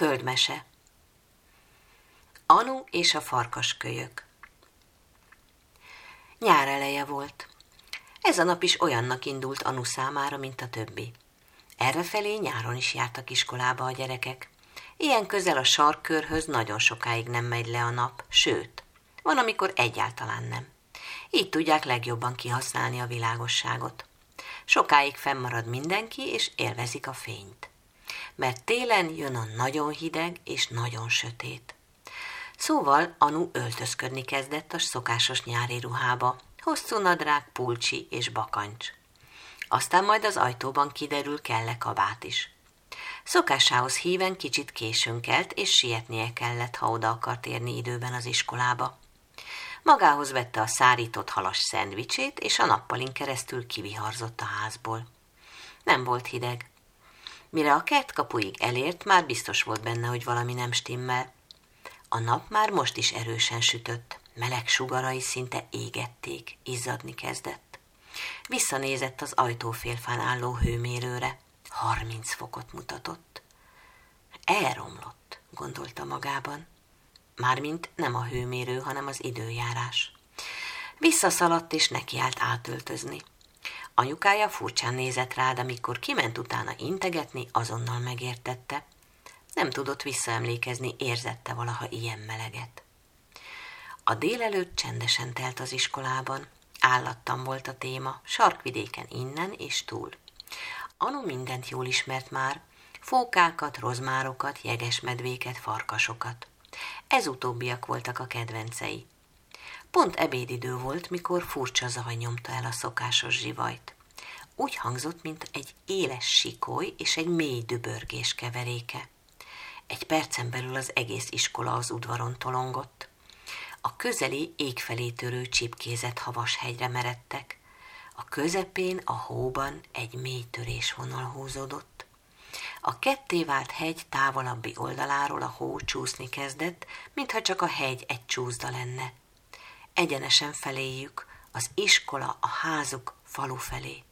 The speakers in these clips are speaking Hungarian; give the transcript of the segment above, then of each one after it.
Földmese Anu és a farkaskölyök Nyár eleje volt. Ez a nap is olyannak indult Anu számára, mint a többi. Errefelé nyáron is jártak iskolába a gyerekek. Ilyen közel a sarkkörhöz nagyon sokáig nem megy le a nap, sőt, van, amikor egyáltalán nem. Így tudják legjobban kihasználni a világosságot. Sokáig fennmarad mindenki, és élvezik a fényt mert télen jön a nagyon hideg és nagyon sötét. Szóval Anu öltözködni kezdett a szokásos nyári ruhába, hosszú nadrág, pulcsi és bakancs. Aztán majd az ajtóban kiderül kell-e kabát is. Szokásához híven kicsit későn kelt, és sietnie kellett, ha oda akart érni időben az iskolába. Magához vette a szárított halas szendvicsét, és a nappalin keresztül kiviharzott a házból. Nem volt hideg, Mire a kertkapuig elért, már biztos volt benne, hogy valami nem stimmel. A nap már most is erősen sütött, meleg sugarai szinte égették, izzadni kezdett. Visszanézett az ajtófélfán álló hőmérőre, 30 fokot mutatott. Elromlott, gondolta magában. Mármint nem a hőmérő, hanem az időjárás. Visszaszaladt és nekiállt átöltözni. Anyukája furcsán nézett rád, amikor kiment utána integetni, azonnal megértette. Nem tudott visszaemlékezni, érzette valaha ilyen meleget. A délelőtt csendesen telt az iskolában. Állattam volt a téma, sarkvidéken innen és túl. Anu mindent jól ismert már, fókákat, rozmárokat, jegesmedvéket, farkasokat. Ez utóbbiak voltak a kedvencei. Pont ebédidő volt, mikor furcsa zaj nyomta el a szokásos zsivajt. Úgy hangzott, mint egy éles sikoly és egy mély dübörgés keveréke. Egy percen belül az egész iskola az udvaron tolongott. A közeli égfelé törő csipkézett havas hegyre meredtek. A közepén, a hóban egy mély törésvonal húzódott. A ketté vált hegy távolabbi oldaláról a hó csúszni kezdett, mintha csak a hegy egy csúszda lenne egyenesen feléjük, az iskola, a házuk falu felé.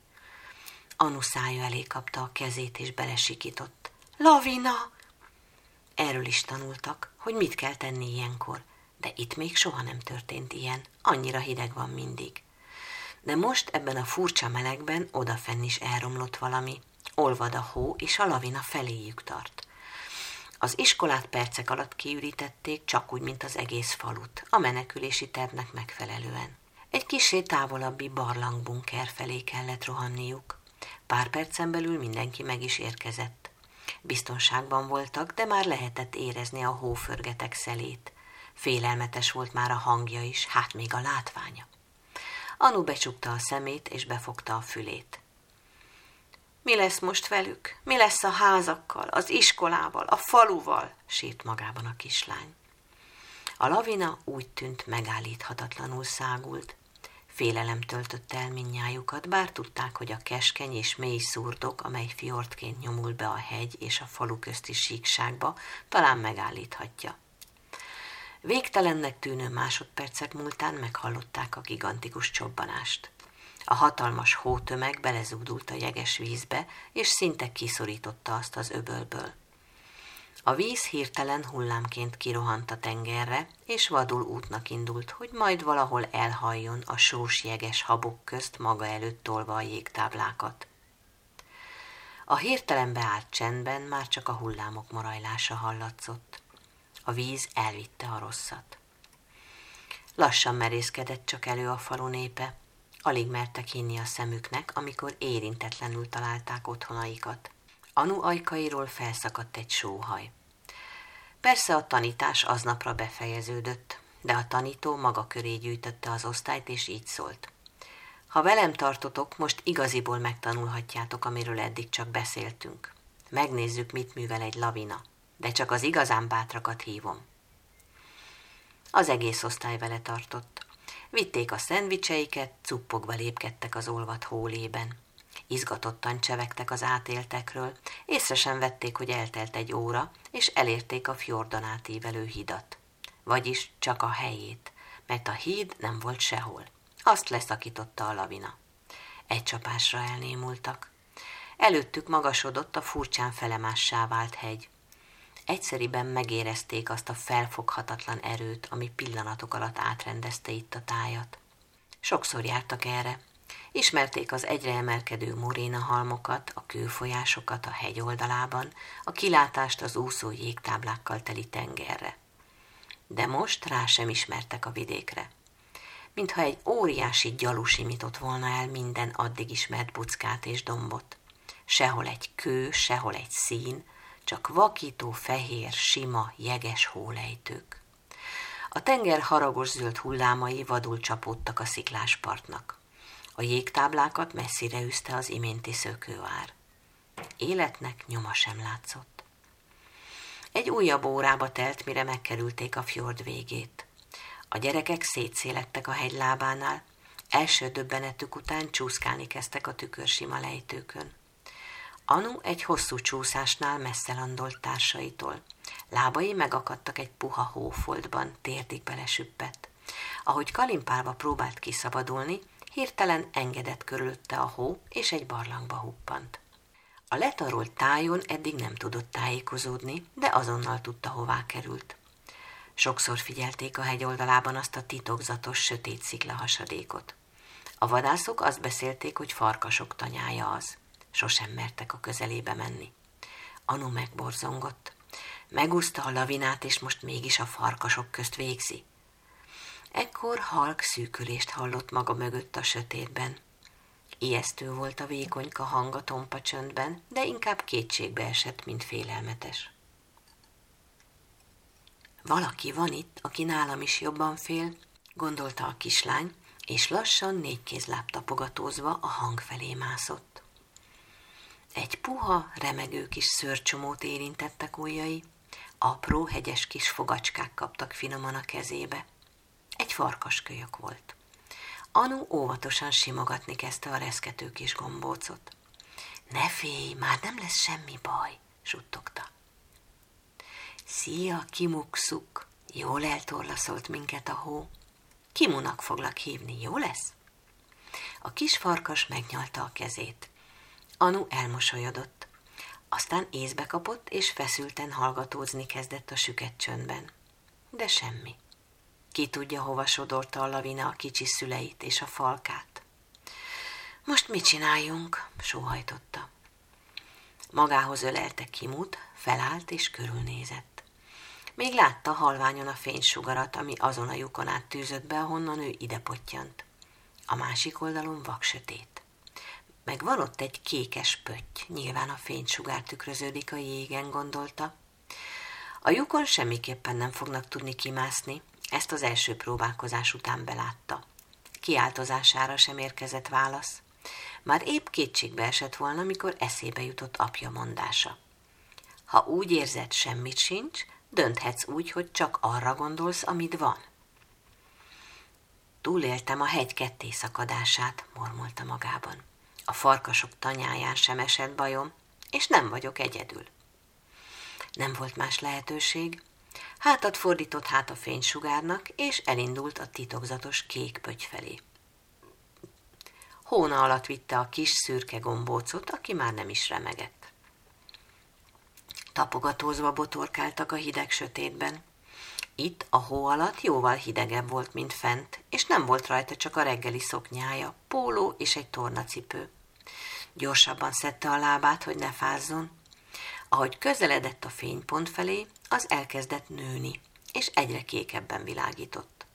Anu elé kapta a kezét, és belesikított. Lavina! Erről is tanultak, hogy mit kell tenni ilyenkor, de itt még soha nem történt ilyen, annyira hideg van mindig. De most ebben a furcsa melegben odafenn is elromlott valami. Olvad a hó, és a lavina feléjük tart. Az iskolát percek alatt kiürítették, csak úgy, mint az egész falut, a menekülési tervnek megfelelően. Egy kisé távolabbi barlangbunker felé kellett rohanniuk. Pár percen belül mindenki meg is érkezett. Biztonságban voltak, de már lehetett érezni a hóförgetek szelét. Félelmetes volt már a hangja is, hát még a látványa. Anu becsukta a szemét és befogta a fülét. Mi lesz most velük? Mi lesz a házakkal, az iskolával, a faluval? sírt magában a kislány. A lavina úgy tűnt megállíthatatlanul szágult. Félelem töltötte el minnyájukat, bár tudták, hogy a keskeny és mély szurdok, amely fiortként nyomul be a hegy és a falu közti síkságba, talán megállíthatja. Végtelennek tűnő másodpercek múltán meghallották a gigantikus csobbanást. A hatalmas hótömeg belezúdult a jeges vízbe, és szinte kiszorította azt az öbölből. A víz hirtelen hullámként kirohant a tengerre, és vadul útnak indult, hogy majd valahol elhajjon a sós jeges habok közt maga előtt tolva a jégtáblákat. A hirtelen beállt csendben már csak a hullámok morajlása hallatszott. A víz elvitte a rosszat. Lassan merészkedett csak elő a falu népe, Alig mertek hinni a szemüknek, amikor érintetlenül találták otthonaikat. Anu ajkairól felszakadt egy sóhaj. Persze a tanítás aznapra befejeződött, de a tanító maga köré gyűjtötte az osztályt, és így szólt. Ha velem tartotok, most igaziból megtanulhatjátok, amiről eddig csak beszéltünk. Megnézzük, mit művel egy lavina, de csak az igazán bátrakat hívom. Az egész osztály vele tartott. Vitték a szendvicseiket, cuppogva lépkedtek az olvat hólében. Izgatottan csevegtek az átéltekről, észre sem vették, hogy eltelt egy óra, és elérték a fjordon átívelő hidat. Vagyis csak a helyét, mert a híd nem volt sehol. Azt leszakította a lavina. Egy csapásra elnémultak. Előttük magasodott a furcsán felemássá vált hegy. Egyszeriben megérezték azt a felfoghatatlan erőt, ami pillanatok alatt átrendezte itt a tájat. Sokszor jártak erre, Ismerték az egyre emelkedő moréna halmokat, a kőfolyásokat a hegy oldalában, a kilátást az úszó jégtáblákkal teli tengerre. De most rá sem ismertek a vidékre. Mintha egy óriási gyalu simított volna el minden addig ismert buckát és dombot. Sehol egy kő, sehol egy szín, csak vakító, fehér, sima, jeges hólejtők. A tenger haragos zöld hullámai vadul csapódtak a szikláspartnak. A jégtáblákat messzire üzte az iménti szökőár. Életnek nyoma sem látszott. Egy újabb órába telt, mire megkerülték a fjord végét. A gyerekek szétszélettek a hegylábánál, első döbbenetük után csúszkálni kezdtek a tükörsima lejtőkön. Anu egy hosszú csúszásnál messze landolt társaitól. Lábai megakadtak egy puha hófoltban, térdig belesüppett. Ahogy kalimpálva próbált kiszabadulni, hirtelen engedett körülötte a hó, és egy barlangba huppant. A letarolt tájon eddig nem tudott tájékozódni, de azonnal tudta, hová került. Sokszor figyelték a hegy oldalában azt a titokzatos, sötét szikla hasadékot. A vadászok azt beszélték, hogy farkasok tanyája az. Sosem mertek a közelébe menni. Anu megborzongott. Megúszta a lavinát, és most mégis a farkasok közt végzi. Ekkor halk szűkülést hallott maga mögött a sötétben. Ijesztő volt a vékonyka hang a tompa csöndben, de inkább kétségbe esett, mint félelmetes. Valaki van itt, aki nálam is jobban fél, gondolta a kislány, és lassan négy kézláb tapogatózva a hang felé mászott. Egy puha, remegő kis szörcsomót érintettek ujjai, apró, hegyes kis fogacskák kaptak finoman a kezébe – egy farkaskölyök volt. Anu óvatosan simogatni kezdte a reszkető kis gombócot. Ne félj, már nem lesz semmi baj, suttogta. Szia, kimukszuk, jól eltorlaszolt minket a hó. Kimunak foglak hívni, jó lesz? A kis farkas megnyalta a kezét. Anu elmosolyodott. Aztán észbe kapott, és feszülten hallgatózni kezdett a süket csöndben. De semmi. Ki tudja, hova sodorta a lavina a kicsi szüleit és a falkát. Most mit csináljunk? sóhajtotta. Magához ölelte Kimut, felállt és körülnézett. Még látta halványon a fénysugarat, ami azon a lyukon át tűzött be, ahonnan ő ide pottyant. A másik oldalon vaksötét. Meg van ott egy kékes pötty, nyilván a fénysugár tükröződik a jégen, gondolta. A lyukon semmiképpen nem fognak tudni kimászni, ezt az első próbálkozás után belátta. Kiáltozására sem érkezett válasz. Már épp kétségbe esett volna, mikor eszébe jutott apja mondása. Ha úgy érzed, semmit sincs, dönthetsz úgy, hogy csak arra gondolsz, amit van. Túléltem a hegy ketté szakadását, mormolta magában. A farkasok tanyáján sem esett bajom, és nem vagyok egyedül. Nem volt más lehetőség, hátat fordított hát a fénysugárnak, és elindult a titokzatos kék pöty felé. Hóna alatt vitte a kis szürke gombócot, aki már nem is remegett. Tapogatózva botorkáltak a hideg sötétben. Itt a hó alatt jóval hidegebb volt, mint fent, és nem volt rajta csak a reggeli szoknyája, póló és egy tornacipő. Gyorsabban szedte a lábát, hogy ne fázzon. Ahogy közeledett a fénypont felé, az elkezdett nőni, és egyre kékebben világított.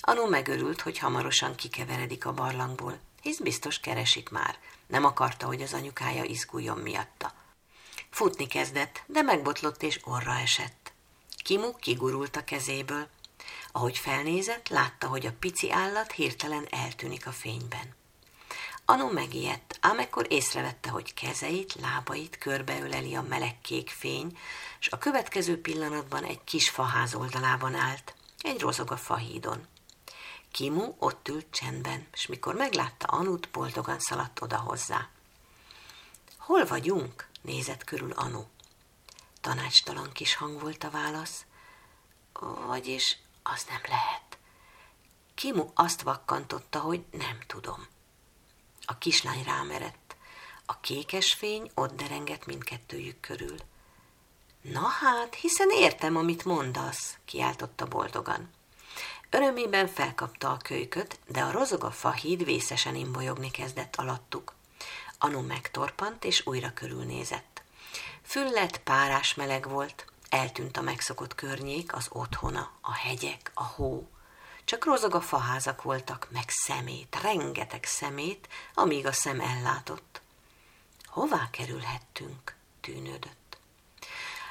Anu megörült, hogy hamarosan kikeveredik a barlangból, hisz biztos keresik már. Nem akarta, hogy az anyukája izguljon miatta. Futni kezdett, de megbotlott és orra esett. Kimu kigurult a kezéből. Ahogy felnézett, látta, hogy a pici állat hirtelen eltűnik a fényben. Anu megijedt, ám ekkor észrevette, hogy kezeit, lábait körbeöleli a meleg kék fény, és a következő pillanatban egy kis faház oldalában állt, egy rozog a fahídon. Kimu ott ült csendben, és mikor meglátta Anut, boldogan szaladt oda hozzá. Hol vagyunk? nézett körül Anu. Tanácstalan kis hang volt a válasz. Vagyis az nem lehet. Kimu azt vakkantotta, hogy nem tudom. A kislány rámerett. A kékes fény ott derengett mindkettőjük körül. Na hát, hiszen értem, amit mondasz, kiáltotta boldogan. Örömében felkapta a kölyköt, de a rozog a fahíd vészesen imbolyogni kezdett alattuk. Anu megtorpant, és újra körülnézett. Füllet, párás meleg volt, eltűnt a megszokott környék, az otthona, a hegyek, a hó. Csak rozog a faházak voltak, meg szemét, rengeteg szemét, amíg a szem ellátott. Hová kerülhettünk? tűnődött.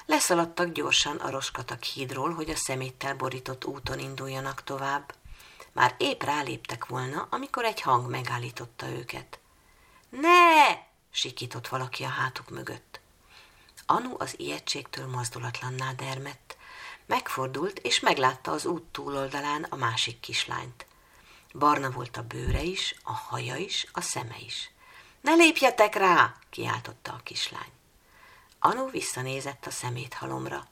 Leszaladtak gyorsan a roskatak hídról, hogy a szeméttel borított úton induljanak tovább. Már épp ráléptek volna, amikor egy hang megállította őket. Ne! sikított valaki a hátuk mögött. Anu az ijegységtől mazdulatlanná dermett. Megfordult, és meglátta az út túloldalán a másik kislányt. Barna volt a bőre is, a haja is, a szeme is. Ne lépjetek rá! kiáltotta a kislány. Anu visszanézett a szemét halomra,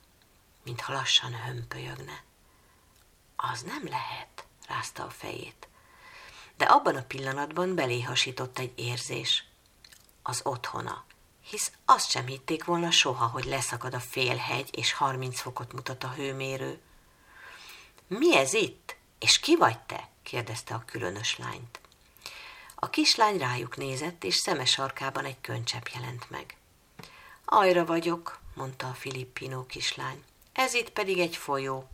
mintha lassan hömpölyögne. Az nem lehet, rázta a fejét. De abban a pillanatban beléhasított egy érzés. Az otthona, hisz azt sem hitték volna soha, hogy leszakad a félhegy, és harminc fokot mutat a hőmérő. Mi ez itt? És ki vagy te? kérdezte a különös lányt. A kislány rájuk nézett, és szeme sarkában egy könycsepp jelent meg. Ajra vagyok, mondta a filippinó kislány. Ez itt pedig egy folyó.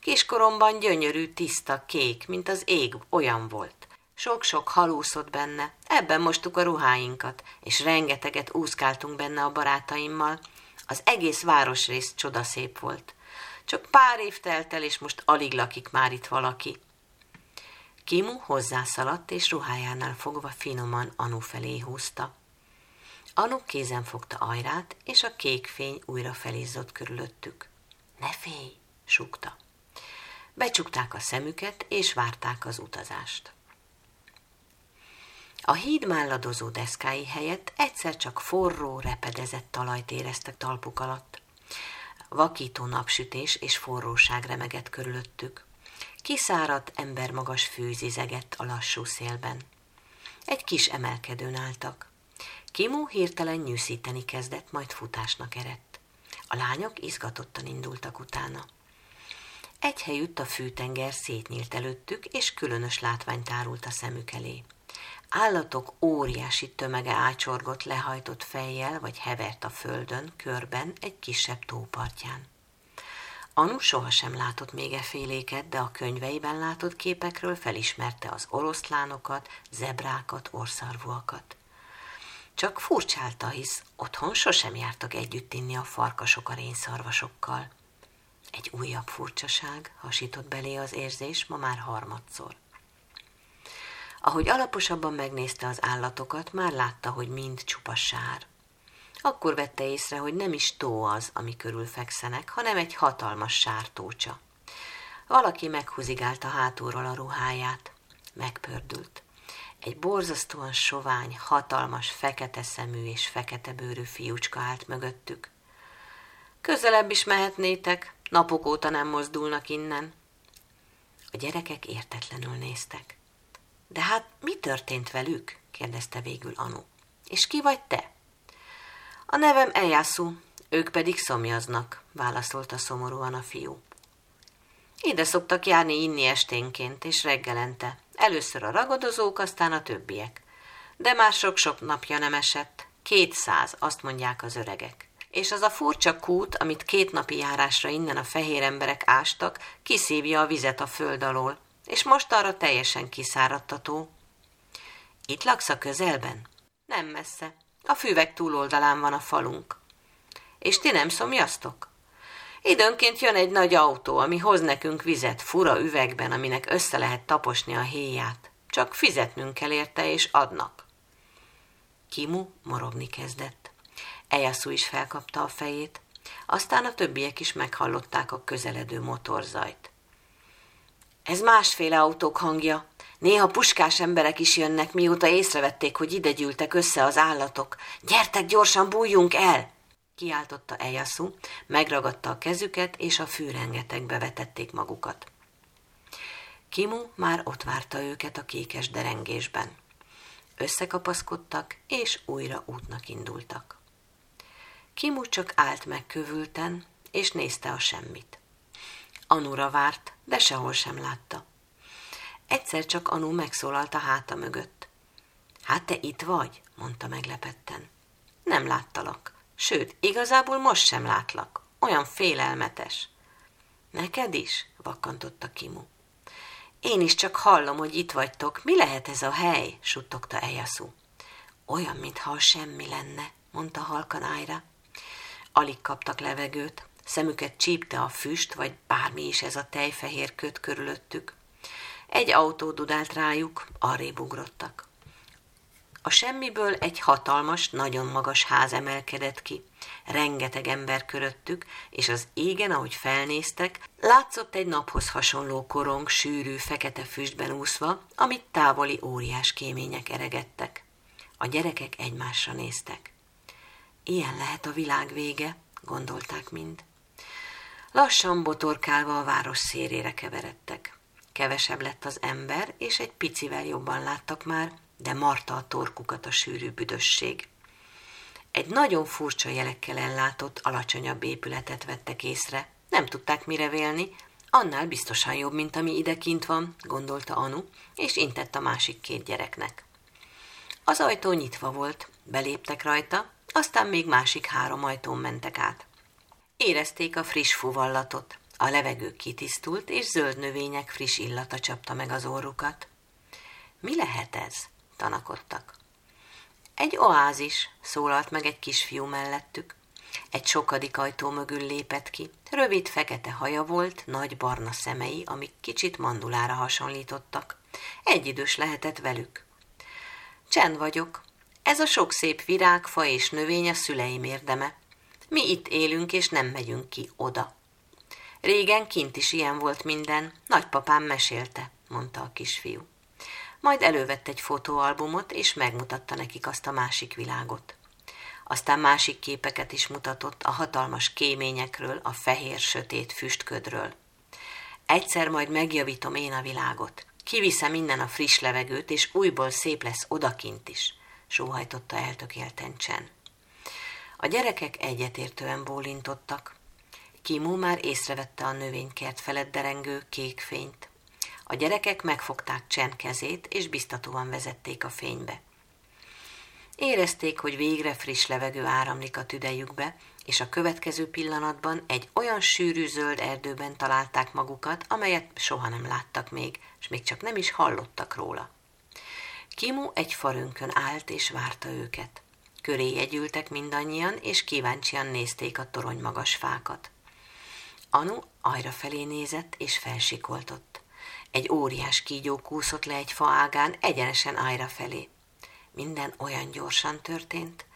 Kiskoromban gyönyörű, tiszta, kék, mint az ég, olyan volt. Sok-sok halúszott benne, ebben mostuk a ruháinkat, és rengeteget úszkáltunk benne a barátaimmal. Az egész városrész csodaszép volt. Csak pár év telt el, és most alig lakik már itt valaki. Kimu hozzászaladt, és ruhájánál fogva finoman Anu felé húzta. Anu kézen fogta ajrát, és a kék fény újra felizzott körülöttük. Ne félj, súgta. Becsukták a szemüket, és várták az utazást. A híd málladozó deszkái helyett egyszer csak forró, repedezett talajt éreztek talpuk alatt. Vakító napsütés és forróság remegett körülöttük. Kiszáradt, embermagas fű zizegett a lassú szélben. Egy kis emelkedőn álltak. Kimu hirtelen nyűszíteni kezdett, majd futásnak erett. A lányok izgatottan indultak utána. Egy helyütt a fűtenger szétnyílt előttük, és különös látvány tárult a szemük elé. Állatok óriási tömege ácsorgott lehajtott fejjel, vagy hevert a földön, körben, egy kisebb tópartján. Anu sohasem látott még e féléket, de a könyveiben látott képekről felismerte az oroszlánokat, zebrákat, orszarvúakat. Csak furcsálta, hisz otthon sosem jártak együtt inni a farkasok a rénszarvasokkal. Egy újabb furcsaság hasított belé az érzés ma már harmadszor. Ahogy alaposabban megnézte az állatokat, már látta, hogy mind csupa sár. Akkor vette észre, hogy nem is tó az, ami körül fekszenek, hanem egy hatalmas sártócsa. Valaki meghúzigálta hátulról a ruháját. Megpördült. Egy borzasztóan sovány, hatalmas, fekete szemű és fekete bőrű fiúcska állt mögöttük. Közelebb is mehetnétek, napok óta nem mozdulnak innen. A gyerekek értetlenül néztek. De hát mi történt velük? kérdezte végül Anu. És ki vagy te? A nevem Ejászú, ők pedig szomjaznak, válaszolta szomorúan a fiú. Ide szoktak járni inni esténként és reggelente. Először a ragadozók, aztán a többiek. De már sok-sok napja nem esett. Kétszáz, azt mondják az öregek. És az a furcsa kút, amit két napi járásra innen a fehér emberek ástak, kiszívja a vizet a föld alól, és most arra teljesen kiszáradt a tó. Itt laksz a közelben? Nem messze. A füvek túloldalán van a falunk. És ti nem szomjaztok? Időnként jön egy nagy autó, ami hoz nekünk vizet fura üvegben, aminek össze lehet taposni a héját. Csak fizetnünk kell érte, és adnak. Kimu morogni kezdett. Ejasu is felkapta a fejét, aztán a többiek is meghallották a közeledő motorzajt. Ez másféle autók hangja. Néha puskás emberek is jönnek, mióta észrevették, hogy ide gyűltek össze az állatok. Gyertek, gyorsan bújjunk el! Kiáltotta Ejasu, megragadta a kezüket, és a fűrengetegbe vetették magukat. Kimu már ott várta őket a kékes derengésben. Összekapaszkodtak, és újra útnak indultak. Kimu csak állt meg kövülten, és nézte a semmit. Anura várt, de sehol sem látta. Egyszer csak Anu megszólalt a háta mögött. Hát te itt vagy, mondta meglepetten. Nem láttalak. Sőt, igazából most sem látlak. Olyan félelmetes. Neked is? vakkantotta Kimu. Én is csak hallom, hogy itt vagytok. Mi lehet ez a hely? suttogta Ejasu. Olyan, mintha semmi lenne, mondta halkan Ájra. Alig kaptak levegőt, szemüket csípte a füst, vagy bármi is ez a tejfehér köt körülöttük. Egy autó dudált rájuk, arrébb ugrottak. A semmiből egy hatalmas, nagyon magas ház emelkedett ki. Rengeteg ember köröttük, és az égen, ahogy felnéztek, látszott egy naphoz hasonló korong sűrű, fekete füstben úszva, amit távoli óriás kémények eregettek. A gyerekek egymásra néztek. Ilyen lehet a világ vége, gondolták mind. Lassan botorkálva a város szérére keveredtek. Kevesebb lett az ember, és egy picivel jobban láttak már, de marta a torkukat a sűrű büdösség. Egy nagyon furcsa jelekkel ellátott, alacsonyabb épületet vettek észre. Nem tudták mire vélni, annál biztosan jobb, mint ami idekint van, gondolta Anu, és intett a másik két gyereknek. Az ajtó nyitva volt, beléptek rajta, aztán még másik három ajtón mentek át. Érezték a friss fuvallatot, a levegő kitisztult, és zöld növények friss illata csapta meg az orrukat. Mi lehet ez? tanakodtak. Egy oázis, szólalt meg egy kisfiú mellettük. Egy sokadik ajtó mögül lépett ki. Rövid, fekete haja volt, nagy barna szemei, amik kicsit mandulára hasonlítottak. Egyidős lehetett velük. Csend vagyok. Ez a sok szép virág, fa és növény a szüleim érdeme. Mi itt élünk, és nem megyünk ki oda. Régen kint is ilyen volt minden, nagypapám mesélte, mondta a kisfiú. Majd elővett egy fotóalbumot, és megmutatta nekik azt a másik világot. Aztán másik képeket is mutatott a hatalmas kéményekről, a fehér-sötét füstködről. Egyszer majd megjavítom én a világot. Kiviszem innen a friss levegőt, és újból szép lesz odakint is, sóhajtotta eltökélten Csen. A gyerekek egyetértően bólintottak. Kimó már észrevette a növénykert felett derengő kék fényt. A gyerekek megfogták Csen kezét, és biztatóan vezették a fénybe. Érezték, hogy végre friss levegő áramlik a tüdejükbe, és a következő pillanatban egy olyan sűrű zöld erdőben találták magukat, amelyet soha nem láttak még, és még csak nem is hallottak róla. Kimu egy farönkön állt és várta őket. Köré jegyültek mindannyian, és kíváncsian nézték a torony magas fákat. Anu ajra felé nézett, és felsikoltott. Egy óriás kígyó kúszott le egy fa ágán, egyenesen ájra felé. Minden olyan gyorsan történt.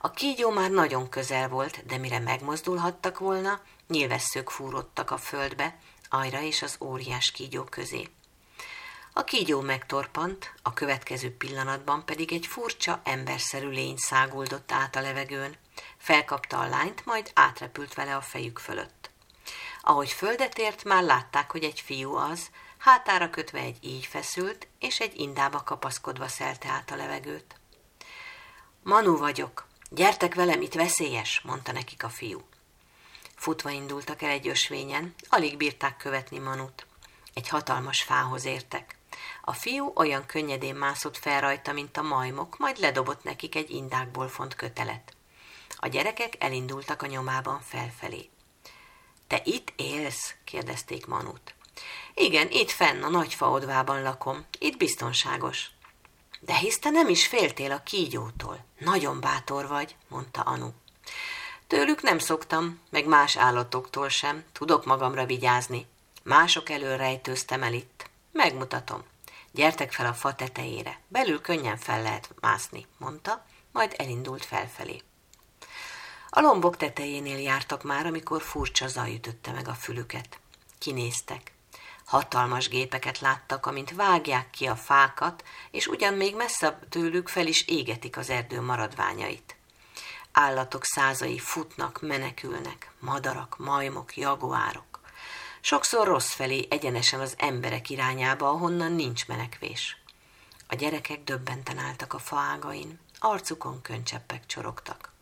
A kígyó már nagyon közel volt, de mire megmozdulhattak volna, nyilvesszők fúrottak a földbe, ajra és az óriás kígyó közé. A kígyó megtorpant, a következő pillanatban pedig egy furcsa, emberszerű lény száguldott át a levegőn. Felkapta a lányt, majd átrepült vele a fejük fölött. Ahogy földet ért, már látták, hogy egy fiú az, hátára kötve egy így feszült, és egy indába kapaszkodva szelte át a levegőt. Manu vagyok, gyertek velem, itt veszélyes, mondta nekik a fiú. Futva indultak el egy ösvényen, alig bírták követni Manut. Egy hatalmas fához értek. A fiú olyan könnyedén mászott fel rajta, mint a majmok, majd ledobott nekik egy indákból font kötelet. A gyerekek elindultak a nyomában felfelé. Te itt élsz? kérdezték Manut. Igen, itt fenn a nagy faodvában lakom. Itt biztonságos. De hisz te nem is féltél a kígyótól. Nagyon bátor vagy, mondta Anu. Tőlük nem szoktam, meg más állatoktól sem. Tudok magamra vigyázni. Mások elől rejtőztem el itt. Megmutatom. Gyertek fel a fa tetejére. Belül könnyen fel lehet mászni, mondta, majd elindult felfelé. A lombok tetejénél jártak már, amikor furcsa zaj ütötte meg a fülüket. Kinéztek. Hatalmas gépeket láttak, amint vágják ki a fákat, és ugyan még messze tőlük fel is égetik az erdő maradványait. Állatok százai futnak, menekülnek, madarak, majmok, jaguárok. Sokszor rossz felé, egyenesen az emberek irányába, ahonnan nincs menekvés. A gyerekek döbbenten álltak a faágain, arcukon köncseppek csorogtak.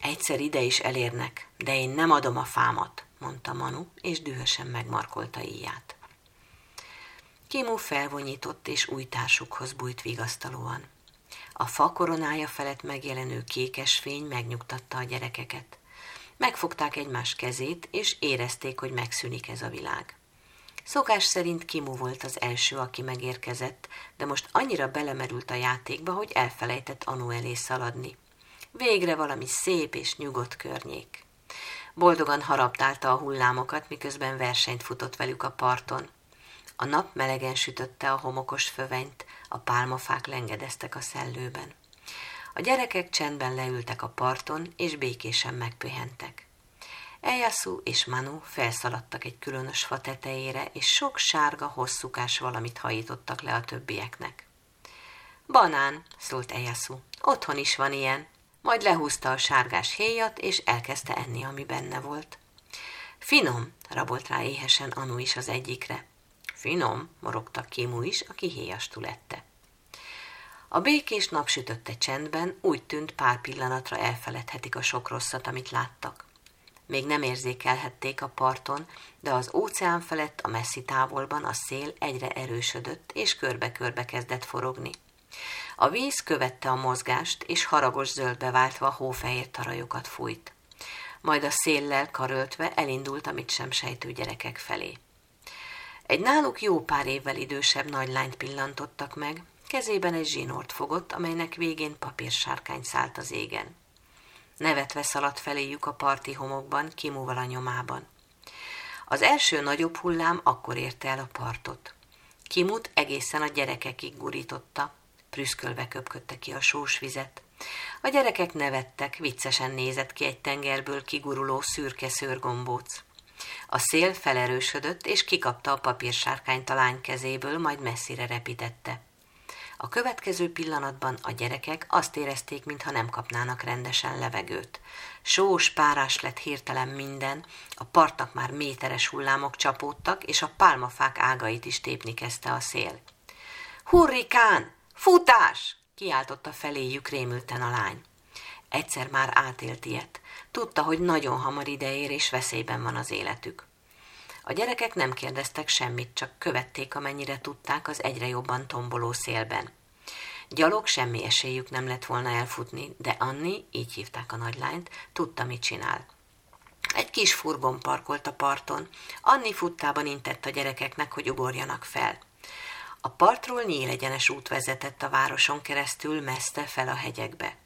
Egyszer ide is elérnek, de én nem adom a fámat, mondta Manu, és dühösen megmarkolta íját. Kimu felvonyított, és új társukhoz bújt vigasztalóan. A fa koronája felett megjelenő kékes fény megnyugtatta a gyerekeket. Megfogták egymás kezét, és érezték, hogy megszűnik ez a világ. Szokás szerint Kimu volt az első, aki megérkezett, de most annyira belemerült a játékba, hogy elfelejtett Anu elé szaladni. Végre valami szép és nyugodt környék. Boldogan haraptálta a hullámokat, miközben versenyt futott velük a parton. A nap melegen sütötte a homokos fövenyt, a pálmafák lengedeztek a szellőben. A gyerekek csendben leültek a parton, és békésen megpihentek. Eljászú és Manu felszaladtak egy különös fa tetejére, és sok sárga, hosszúkás valamit hajítottak le a többieknek. Banán, szólt Eljászú, otthon is van ilyen. Majd lehúzta a sárgás héjat, és elkezdte enni, ami benne volt. Finom, rabolt rá éhesen Anu is az egyikre. Finom, morogta Kimu is, aki héjastul ette. A békés napsütötte csendben úgy tűnt pár pillanatra elfeledhetik a sok rosszat, amit láttak. Még nem érzékelhették a parton, de az óceán felett a messzi távolban a szél egyre erősödött, és körbe-körbe kezdett forogni. A víz követte a mozgást, és haragos zöldbe váltva hófehér tarajokat fújt. Majd a széllel karöltve elindult a mit sem sejtő gyerekek felé. Egy náluk jó pár évvel idősebb nagylányt pillantottak meg, kezében egy zsinort fogott, amelynek végén papírsárkány szállt az égen. Nevetve szaladt feléjük a parti homokban, kimúval a nyomában. Az első nagyobb hullám akkor érte el a partot. Kimut egészen a gyerekekig gurította, prüszkölve köpködte ki a sós vizet. A gyerekek nevettek, viccesen nézett ki egy tengerből kiguruló szürke szőrgombóc. A szél felerősödött, és kikapta a papírsárkányt a lány kezéből, majd messzire repítette. A következő pillanatban a gyerekek azt érezték, mintha nem kapnának rendesen levegőt. Sós, párás lett hirtelen minden, a partnak már méteres hullámok csapódtak, és a pálmafák ágait is tépni kezdte a szél. Hurrikán! Futás! kiáltotta feléjük rémülten a lány. Egyszer már átélt ilyet. Tudta, hogy nagyon hamar ideér, és veszélyben van az életük. A gyerekek nem kérdeztek semmit, csak követték, amennyire tudták az egyre jobban tomboló szélben. Gyalog semmi esélyük nem lett volna elfutni, de Anni, így hívták a nagylányt, tudta, mit csinál. Egy kis furgon parkolt a parton. Anni futtában intett a gyerekeknek, hogy ugorjanak fel. A partról nyílegyenes út vezetett a városon keresztül messze fel a hegyekbe.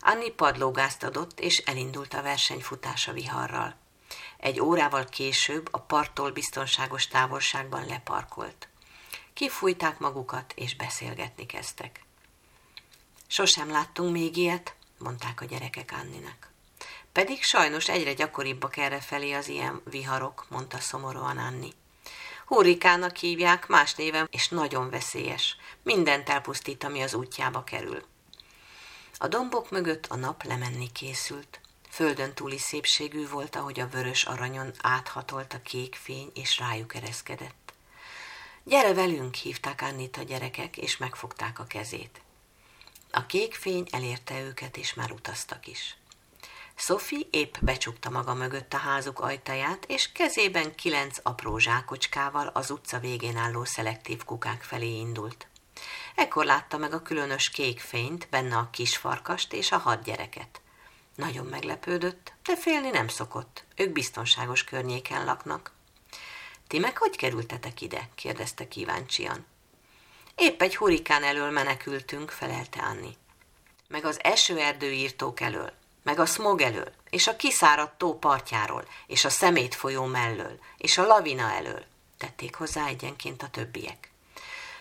Anni padlógázt adott, és elindult a versenyfutása viharral. Egy órával később a parttól biztonságos távolságban leparkolt. Kifújták magukat, és beszélgetni kezdtek. Sosem láttunk még ilyet, mondták a gyerekek Anninek. Pedig sajnos egyre gyakoribbak felé az ilyen viharok, mondta szomorúan Anni. Hurrikának hívják, más néven, és nagyon veszélyes. Mindent elpusztít, ami az útjába kerül. A dombok mögött a nap lemenni készült. Földön túli szépségű volt, ahogy a vörös aranyon áthatolt a kék fény, és rájuk ereszkedett. Gyere velünk, hívták Annit a gyerekek, és megfogták a kezét. A kék fény elérte őket, és már utaztak is. Sophie épp becsukta maga mögött a házuk ajtaját, és kezében kilenc apró zsákocskával az utca végén álló szelektív kukák felé indult. Ekkor látta meg a különös kék fényt, benne a kis farkast és a hat gyereket. Nagyon meglepődött, de félni nem szokott. Ők biztonságos környéken laknak. Ti meg hogy kerültetek ide? kérdezte kíváncsian. Épp egy hurikán elől menekültünk, felelte Anni. Meg az esőerdőírtók elől, meg a smog elől, és a kiszáradt tó partjáról, és a szemét folyó mellől, és a lavina elől, tették hozzá egyenként a többiek.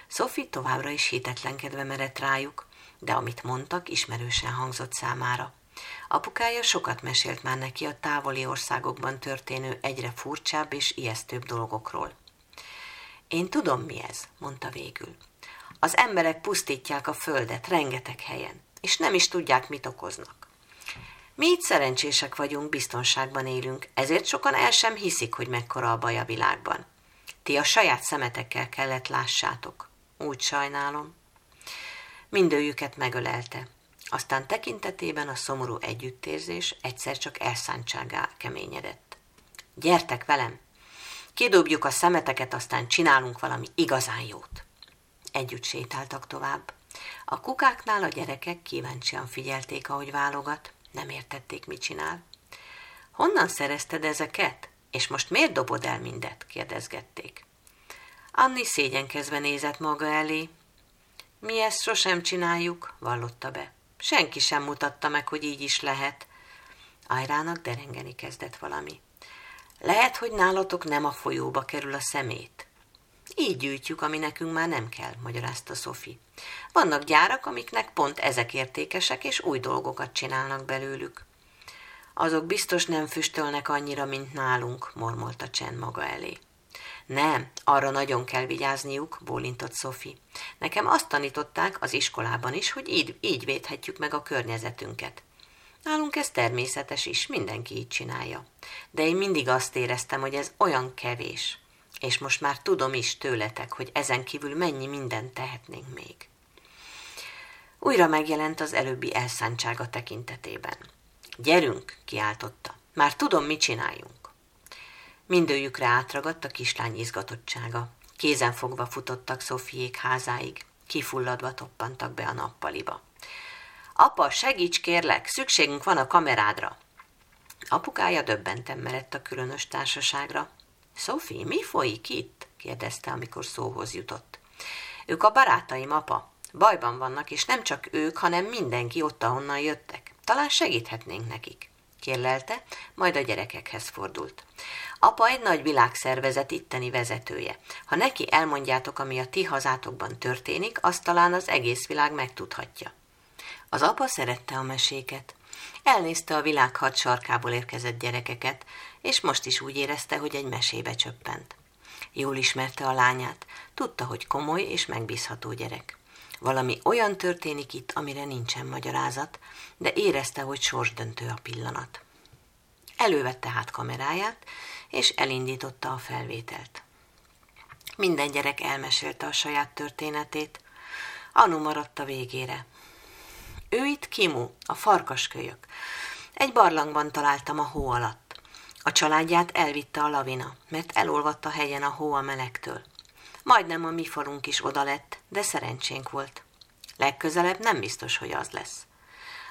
Sophie továbbra is hitetlenkedve merett rájuk, de amit mondtak, ismerősen hangzott számára. Apukája sokat mesélt már neki a távoli országokban történő egyre furcsább és ijesztőbb dolgokról. Én tudom, mi ez, mondta végül. Az emberek pusztítják a földet rengeteg helyen, és nem is tudják, mit okoznak. Mi itt szerencsések vagyunk, biztonságban élünk, ezért sokan el sem hiszik, hogy mekkora a baj a világban. Ti a saját szemetekkel kellett lássátok. Úgy sajnálom. Mindőjüket megölelte. Aztán tekintetében a szomorú együttérzés egyszer csak elszántságá keményedett. Gyertek velem! Kidobjuk a szemeteket, aztán csinálunk valami igazán jót. Együtt sétáltak tovább. A kukáknál a gyerekek kíváncsian figyelték, ahogy válogat, nem értették, mit csinál. Honnan szerezted ezeket? És most miért dobod el mindet? kérdezgették. Anni szégyenkezve nézett maga elé. Mi ezt sosem csináljuk, vallotta be. Senki sem mutatta meg, hogy így is lehet. Ajrának derengeni kezdett valami. Lehet, hogy nálatok nem a folyóba kerül a szemét. Így gyűjtjük, ami nekünk már nem kell, magyarázta Szofi. Vannak gyárak, amiknek pont ezek értékesek, és új dolgokat csinálnak belőlük. Azok biztos nem füstölnek annyira, mint nálunk, mormolta Csen maga elé. Nem, arra nagyon kell vigyázniuk, bólintott Szofi. Nekem azt tanították az iskolában is, hogy így, így védhetjük meg a környezetünket. Nálunk ez természetes is, mindenki így csinálja. De én mindig azt éreztem, hogy ez olyan kevés. És most már tudom is tőletek, hogy ezen kívül mennyi mindent tehetnénk még. Újra megjelent az előbbi elszántsága tekintetében. Gyerünk, kiáltotta. Már tudom, mit csináljunk. Mindőjükre átragadt a kislány izgatottsága. Kézen fogva futottak Szofiék házáig. Kifulladva toppantak be a nappaliba. Apa, segíts kérlek, szükségünk van a kamerádra. Apukája döbbenten merett a különös társaságra. Sophie, mi folyik itt? kérdezte, amikor szóhoz jutott. Ők a barátaim, apa. Bajban vannak, és nem csak ők, hanem mindenki ott, ahonnan jöttek. Talán segíthetnénk nekik kérlelte, majd a gyerekekhez fordult. Apa egy nagy világszervezet itteni vezetője. Ha neki elmondjátok, ami a ti hazátokban történik, azt talán az egész világ megtudhatja. Az apa szerette a meséket. Elnézte a világ hat sarkából érkezett gyerekeket, és most is úgy érezte, hogy egy mesébe csöppent. Jól ismerte a lányát, tudta, hogy komoly és megbízható gyerek. Valami olyan történik itt, amire nincsen magyarázat, de érezte, hogy sorsdöntő a pillanat. Elővette hát kameráját, és elindította a felvételt. Minden gyerek elmesélte a saját történetét. Anu maradt a végére. Ő itt Kimu, a farkaskölyök. Egy barlangban találtam a hó alatt. A családját elvitte a lavina, mert elolvadt a hegyen a hó a melegtől. Majdnem a mi falunk is oda lett, de szerencsénk volt. Legközelebb nem biztos, hogy az lesz.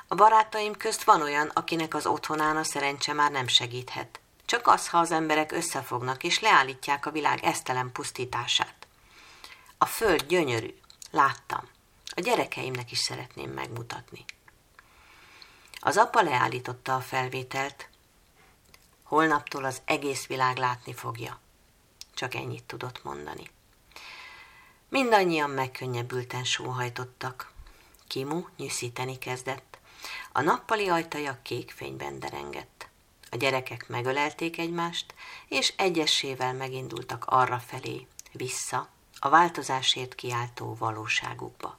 A barátaim közt van olyan, akinek az otthonán a szerencse már nem segíthet. Csak az, ha az emberek összefognak és leállítják a világ esztelen pusztítását. A föld gyönyörű. Láttam. A gyerekeimnek is szeretném megmutatni. Az apa leállította a felvételt. Holnaptól az egész világ látni fogja. Csak ennyit tudott mondani. Mindannyian megkönnyebbülten sóhajtottak. Kimu nyűszíteni kezdett. A nappali ajtaja kék fényben derengett. A gyerekek megölelték egymást, és egyessével megindultak arra felé, vissza, a változásért kiáltó valóságukba.